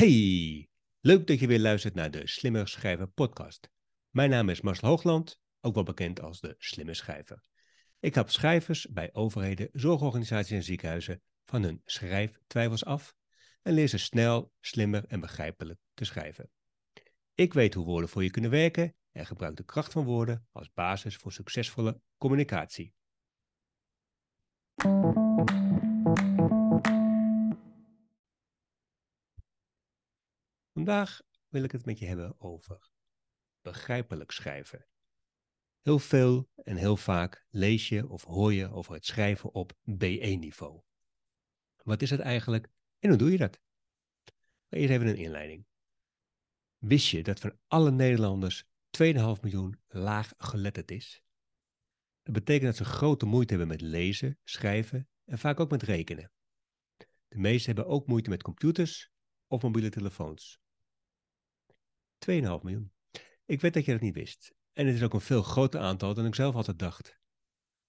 Hey, leuk dat je weer luistert naar de Slimmer Schrijver podcast. Mijn naam is Marcel Hoogland, ook wel bekend als de Slimme Schrijver. Ik help schrijvers bij overheden, zorgorganisaties en ziekenhuizen van hun schrijftwijfels af en leer ze snel, slimmer en begrijpelijk te schrijven. Ik weet hoe woorden voor je kunnen werken en gebruik de kracht van woorden als basis voor succesvolle communicatie. Vandaag wil ik het met je hebben over begrijpelijk schrijven. Heel veel en heel vaak lees je of hoor je over het schrijven op B1-niveau. Wat is het eigenlijk en hoe doe je dat? Eerst even een inleiding. Wist je dat van alle Nederlanders 2,5 miljoen laag geletterd is? Dat betekent dat ze grote moeite hebben met lezen, schrijven en vaak ook met rekenen. De meesten hebben ook moeite met computers of mobiele telefoons. 2,5 miljoen. Ik weet dat je dat niet wist. En het is ook een veel groter aantal dan ik zelf altijd dacht.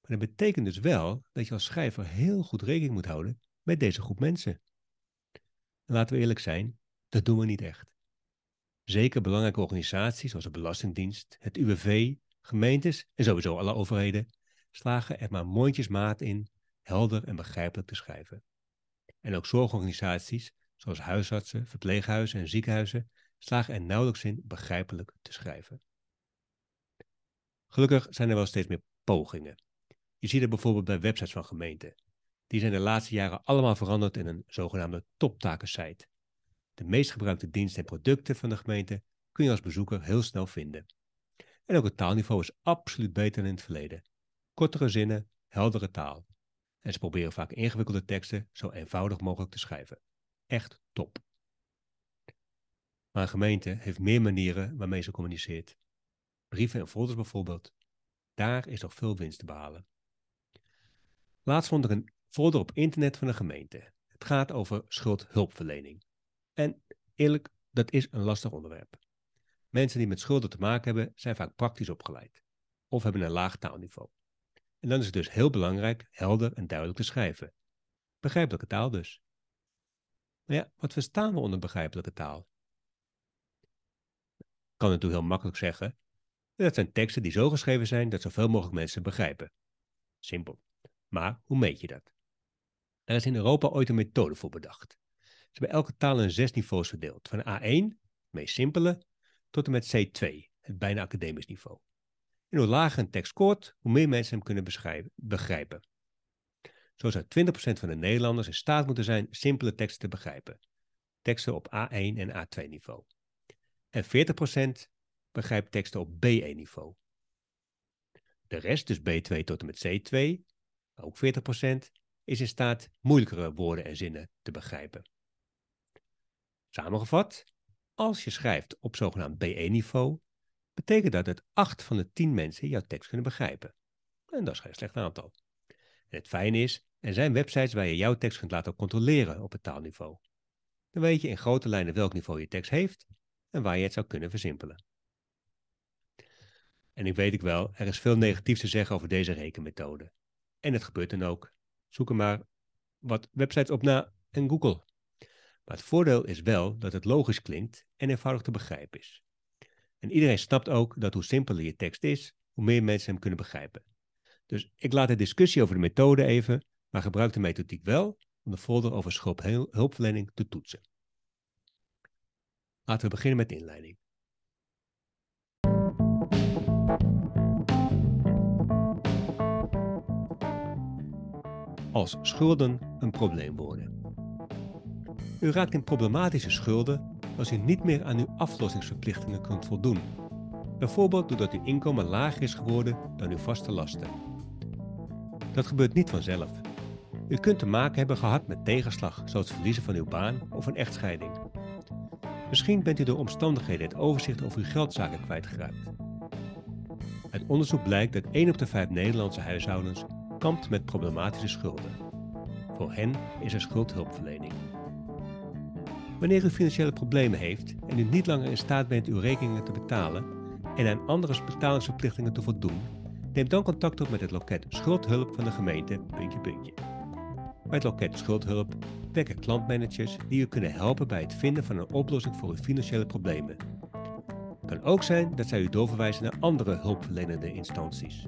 Maar dat betekent dus wel dat je als schrijver heel goed rekening moet houden met deze groep mensen. En laten we eerlijk zijn, dat doen we niet echt. Zeker belangrijke organisaties zoals de Belastingdienst, het UWV, gemeentes en sowieso alle overheden slagen er maar mondjesmaat in helder en begrijpelijk te schrijven. En ook zorgorganisaties zoals huisartsen, verpleeghuizen en ziekenhuizen slagen er nauwelijks in begrijpelijk te schrijven. Gelukkig zijn er wel steeds meer pogingen. Je ziet het bijvoorbeeld bij websites van gemeenten. Die zijn de laatste jaren allemaal veranderd in een zogenaamde toptakensite. De meest gebruikte diensten en producten van de gemeente kun je als bezoeker heel snel vinden. En ook het taalniveau is absoluut beter dan in het verleden. Kortere zinnen, heldere taal. En ze proberen vaak ingewikkelde teksten zo eenvoudig mogelijk te schrijven. Echt top. Maar een gemeente heeft meer manieren waarmee ze communiceert. Brieven en folders bijvoorbeeld. Daar is nog veel winst te behalen. Laatst vond ik een folder op internet van een gemeente. Het gaat over schuldhulpverlening. En eerlijk, dat is een lastig onderwerp. Mensen die met schulden te maken hebben, zijn vaak praktisch opgeleid. Of hebben een laag taalniveau. En dan is het dus heel belangrijk helder en duidelijk te schrijven. Begrijpelijke taal dus. Maar ja, wat verstaan we onder begrijpelijke taal? Kan natuurlijk heel makkelijk zeggen. Dat zijn teksten die zo geschreven zijn dat zoveel mogelijk mensen begrijpen. Simpel. Maar hoe meet je dat? Er is in Europa ooit een methode voor bedacht. Ze hebben elke taal in zes niveaus verdeeld. Van A1, het meest simpele, tot en met C2, het bijna academisch niveau. En hoe lager een tekst scoort, hoe meer mensen hem kunnen begrijpen. Zo zou 20% van de Nederlanders in staat moeten zijn simpele teksten te begrijpen. Teksten op A1 en A2 niveau. En 40% begrijpt teksten op B1 niveau. De rest, dus B2 tot en met C2, ook 40%, is in staat moeilijkere woorden en zinnen te begrijpen. Samengevat, als je schrijft op zogenaamd B1-niveau, betekent dat dat 8 van de 10 mensen jouw tekst kunnen begrijpen. En dat is geen slecht aantal. En het fijne is, er zijn websites waar je jouw tekst kunt laten controleren op het taalniveau. Dan weet je in grote lijnen welk niveau je tekst heeft en waar je het zou kunnen versimpelen. En ik weet ik wel, er is veel negatiefs te zeggen over deze rekenmethode. En het gebeurt dan ook. Zoek er maar wat websites op na en Google. Maar het voordeel is wel dat het logisch klinkt en eenvoudig te begrijpen is. En iedereen snapt ook dat hoe simpeler je tekst is, hoe meer mensen hem kunnen begrijpen. Dus ik laat de discussie over de methode even, maar gebruik de methodiek wel om de folder over hulpverlening te toetsen. Laten we beginnen met de inleiding. Als schulden een probleem worden. U raakt in problematische schulden als u niet meer aan uw aflossingsverplichtingen kunt voldoen. Bijvoorbeeld doordat uw inkomen lager is geworden dan uw vaste lasten. Dat gebeurt niet vanzelf. U kunt te maken hebben gehad met tegenslag, zoals het verliezen van uw baan of een echtscheiding. Misschien bent u door omstandigheden het overzicht over uw geldzaken kwijtgeraakt. Uit onderzoek blijkt dat 1 op de 5 Nederlandse huishoudens kampt met problematische schulden. Voor hen is er schuldhulpverlening. Wanneer u financiële problemen heeft en u niet langer in staat bent uw rekeningen te betalen en aan andere betalingsverplichtingen te voldoen, neem dan contact op met het loket Schuldhulp van de gemeente. Puntje, puntje. Het loket Schuldhulp werken klantmanagers die u kunnen helpen bij het vinden van een oplossing voor uw financiële problemen. Het kan ook zijn dat zij u doorverwijzen naar andere hulpverlenende instanties.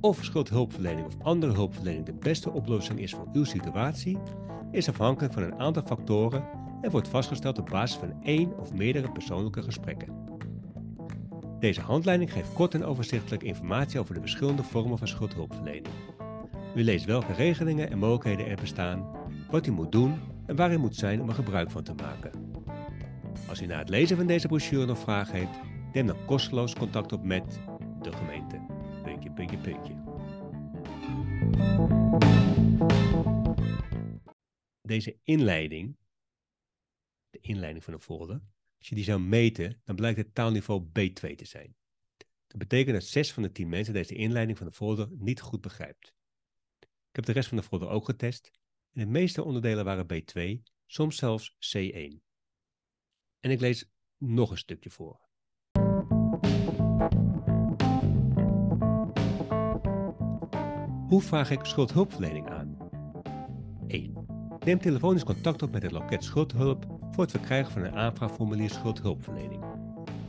Of schuldhulpverlening of andere hulpverlening de beste oplossing is voor uw situatie, is afhankelijk van een aantal factoren en wordt vastgesteld op basis van één of meerdere persoonlijke gesprekken. Deze handleiding geeft kort en overzichtelijk informatie over de verschillende vormen van schuldhulpverlening. U leest welke regelingen en mogelijkheden er bestaan, wat u moet doen en waar u moet zijn om er gebruik van te maken. Als u na het lezen van deze brochure nog vragen heeft, neem dan kosteloos contact op met de gemeente. Puntje, puntje, puntje. Deze inleiding, de inleiding van een folder, als je die zou meten, dan blijkt het taalniveau B2 te zijn. Dat betekent dat 6 van de 10 mensen deze inleiding van de folder niet goed begrijpt. Ik heb de rest van de folder ook getest en de meeste onderdelen waren B2, soms zelfs C1. En ik lees nog een stukje voor. Hoe vraag ik schuldhulpverlening aan? 1. Neem telefonisch contact op met het loket schuldhulp voor het verkrijgen van een aanvraagformulier schuldhulpverlening.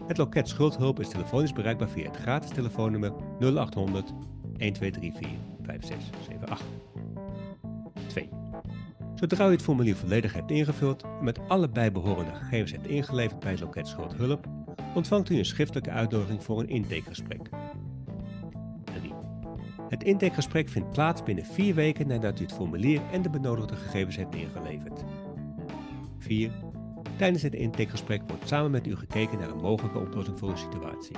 Het loket schuldhulp is telefonisch bereikbaar via het gratis telefoonnummer 0800 1234 5678. 2. Zodra u het formulier volledig hebt ingevuld en met alle bijbehorende gegevens hebt ingeleverd bij het loket schuldhulp, ontvangt u een schriftelijke uitnodiging voor een intakegesprek. 3. Het intakegesprek vindt plaats binnen vier weken nadat u het formulier en de benodigde gegevens hebt ingeleverd. 4. Tijdens het intakegesprek wordt samen met u gekeken naar een mogelijke oplossing voor uw situatie.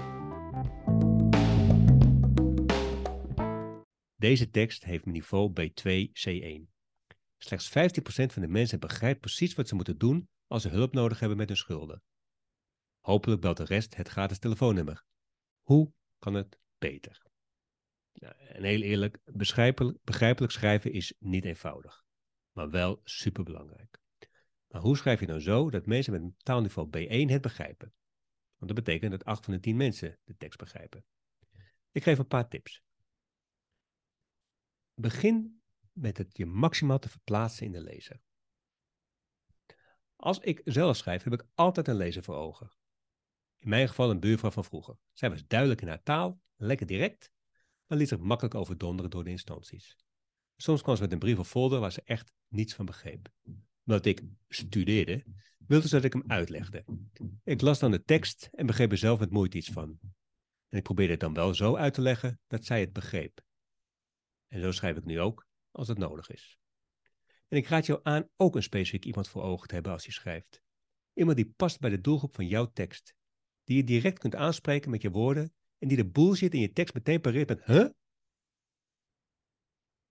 Deze tekst heeft niveau B2 C1. Slechts 15% van de mensen begrijpt precies wat ze moeten doen als ze hulp nodig hebben met hun schulden. Hopelijk belt de rest het gratis telefoonnummer. Hoe kan het beter? Nou, en heel eerlijk, begrijpelijk schrijven is niet eenvoudig, maar wel superbelangrijk. Maar hoe schrijf je nou zo dat mensen met een taalniveau B1 het begrijpen? Want dat betekent dat 8 van de 10 mensen de tekst begrijpen. Ik geef een paar tips. Begin met het je maximaal te verplaatsen in de lezer. Als ik zelf schrijf, heb ik altijd een lezer voor ogen. In mijn geval een buurvrouw van vroeger. Zij was duidelijk in haar taal, lekker direct, maar liet zich makkelijk overdonderen door de instanties. Soms kwam ze met een brief of folder waar ze echt niets van begreep. Omdat ik studeerde, wilde ze dat ik hem uitlegde. Ik las dan de tekst en begreep er zelf met moeite iets van. En ik probeerde het dan wel zo uit te leggen dat zij het begreep. En zo schrijf ik nu ook, als het nodig is. En ik raad jou aan ook een specifiek iemand voor ogen te hebben als je schrijft. Iemand die past bij de doelgroep van jouw tekst. Die je direct kunt aanspreken met je woorden en die de bullshit in je tekst meteen pareert met huh?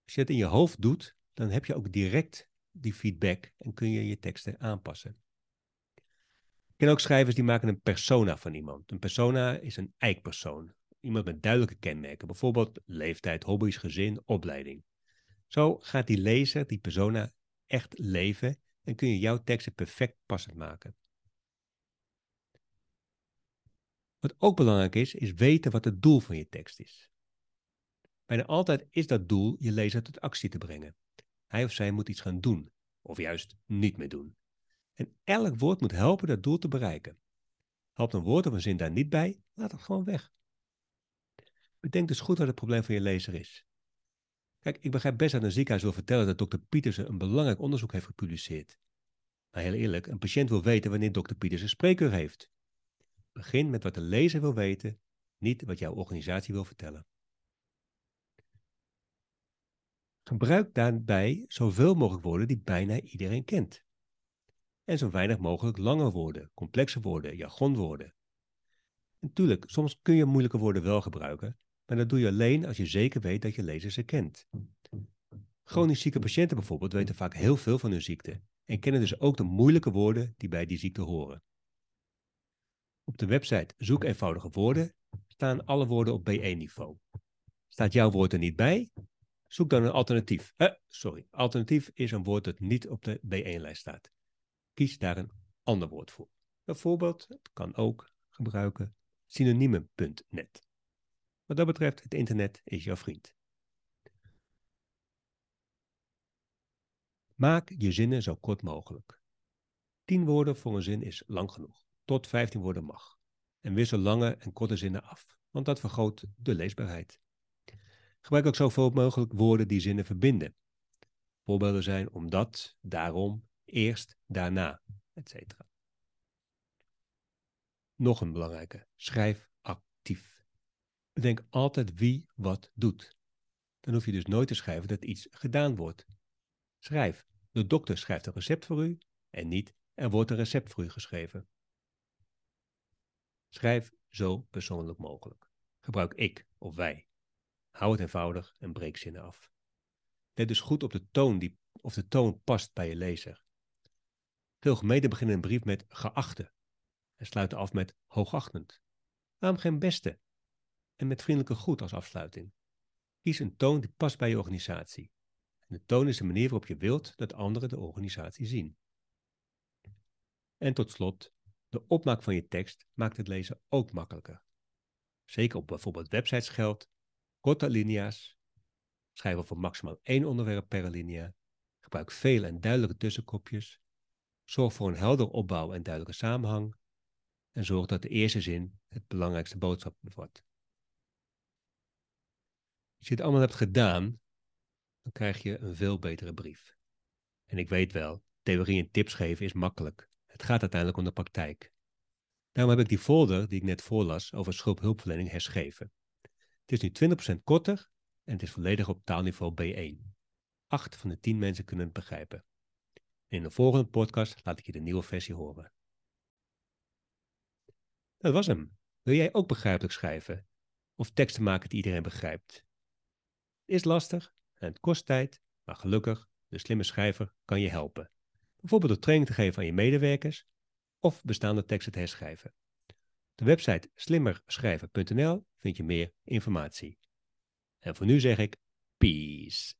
Als je het in je hoofd doet, dan heb je ook direct die feedback en kun je je teksten aanpassen. Ik ken ook schrijvers die maken een persona van iemand. Een persona is een eikpersoon. Iemand met duidelijke kenmerken, bijvoorbeeld leeftijd, hobby's, gezin, opleiding. Zo gaat die lezer, die persona, echt leven en kun je jouw teksten perfect passend maken. Wat ook belangrijk is, is weten wat het doel van je tekst is. Bijna altijd is dat doel je lezer tot actie te brengen. Hij of zij moet iets gaan doen, of juist niet meer doen. En elk woord moet helpen dat doel te bereiken. Helpt een woord of een zin daar niet bij, laat het gewoon weg. Bedenk dus goed wat het probleem van je lezer is. Kijk, ik begrijp best dat een ziekenhuis wil vertellen dat dokter Pietersen een belangrijk onderzoek heeft gepubliceerd. Maar heel eerlijk, een patiënt wil weten wanneer dokter Pietersen spreekuur heeft. Begin met wat de lezer wil weten, niet wat jouw organisatie wil vertellen. Gebruik daarbij zoveel mogelijk woorden die bijna iedereen kent. En zo weinig mogelijk lange woorden, complexe woorden, jargonwoorden. Natuurlijk, soms kun je moeilijke woorden wel gebruiken, maar dat doe je alleen als je zeker weet dat je lezer ze kent. Chronisch zieke patiënten bijvoorbeeld weten vaak heel veel van hun ziekte en kennen dus ook de moeilijke woorden die bij die ziekte horen. Op de website Zoek eenvoudige woorden staan alle woorden op B1-niveau. Staat jouw woord er niet bij? Zoek dan een alternatief. Eh, sorry, alternatief is een woord dat niet op de B1-lijst staat. Kies daar een ander woord voor. Bijvoorbeeld, het kan ook gebruiken synoniemen.net. Wat dat betreft, het internet is jouw vriend. Maak je zinnen zo kort mogelijk. 10 woorden voor een zin is lang genoeg. Tot 15 woorden mag. En wissel lange en korte zinnen af, want dat vergroot de leesbaarheid. Gebruik ook zoveel mogelijk woorden die zinnen verbinden. Voorbeelden zijn omdat, daarom, eerst, daarna, etc. Nog een belangrijke. Schrijf actief. Bedenk altijd wie wat doet. Dan hoef je dus nooit te schrijven dat iets gedaan wordt. Schrijf. De dokter schrijft een recept voor u en niet er wordt een recept voor u geschreven. Schrijf zo persoonlijk mogelijk. Gebruik ik of wij. Hou het eenvoudig en breek zinnen af. Let dus goed op de toon die, of de toon past bij je lezer. Veel gemeenten beginnen een brief met geachte en sluiten af met hoogachtend. Waarom geen beste en met vriendelijke groet als afsluiting? Kies een toon die past bij je organisatie. De toon is de manier waarop je wilt dat anderen de organisatie zien. En tot slot, de opmaak van je tekst maakt het lezen ook makkelijker. Zeker op bijvoorbeeld websites geldt, korte linia's, schrijf over maximaal één onderwerp per alinea, gebruik veel en duidelijke tussenkopjes, zorg voor een helder opbouw en duidelijke samenhang en zorg dat de eerste zin het belangrijkste boodschap bevat. Als je het allemaal hebt gedaan, dan krijg je een veel betere brief. En ik weet wel, theorie en tips geven is makkelijk. Het gaat uiteindelijk om de praktijk. Daarom heb ik die folder die ik net voorlas over schuldhulpverlening herschreven. Het is nu 20% korter en het is volledig op taalniveau B1. Acht van de 10 mensen kunnen het begrijpen. in de volgende podcast laat ik je de nieuwe versie horen. Dat was hem. Wil jij ook begrijpelijk schrijven? Of teksten maken die iedereen begrijpt? Is lastig en het kost tijd, maar gelukkig, de slimme schrijver kan je helpen. Bijvoorbeeld door training te geven aan je medewerkers of bestaande teksten te herschrijven. De website slimmerschrijven.nl vind je meer informatie. En voor nu zeg ik peace.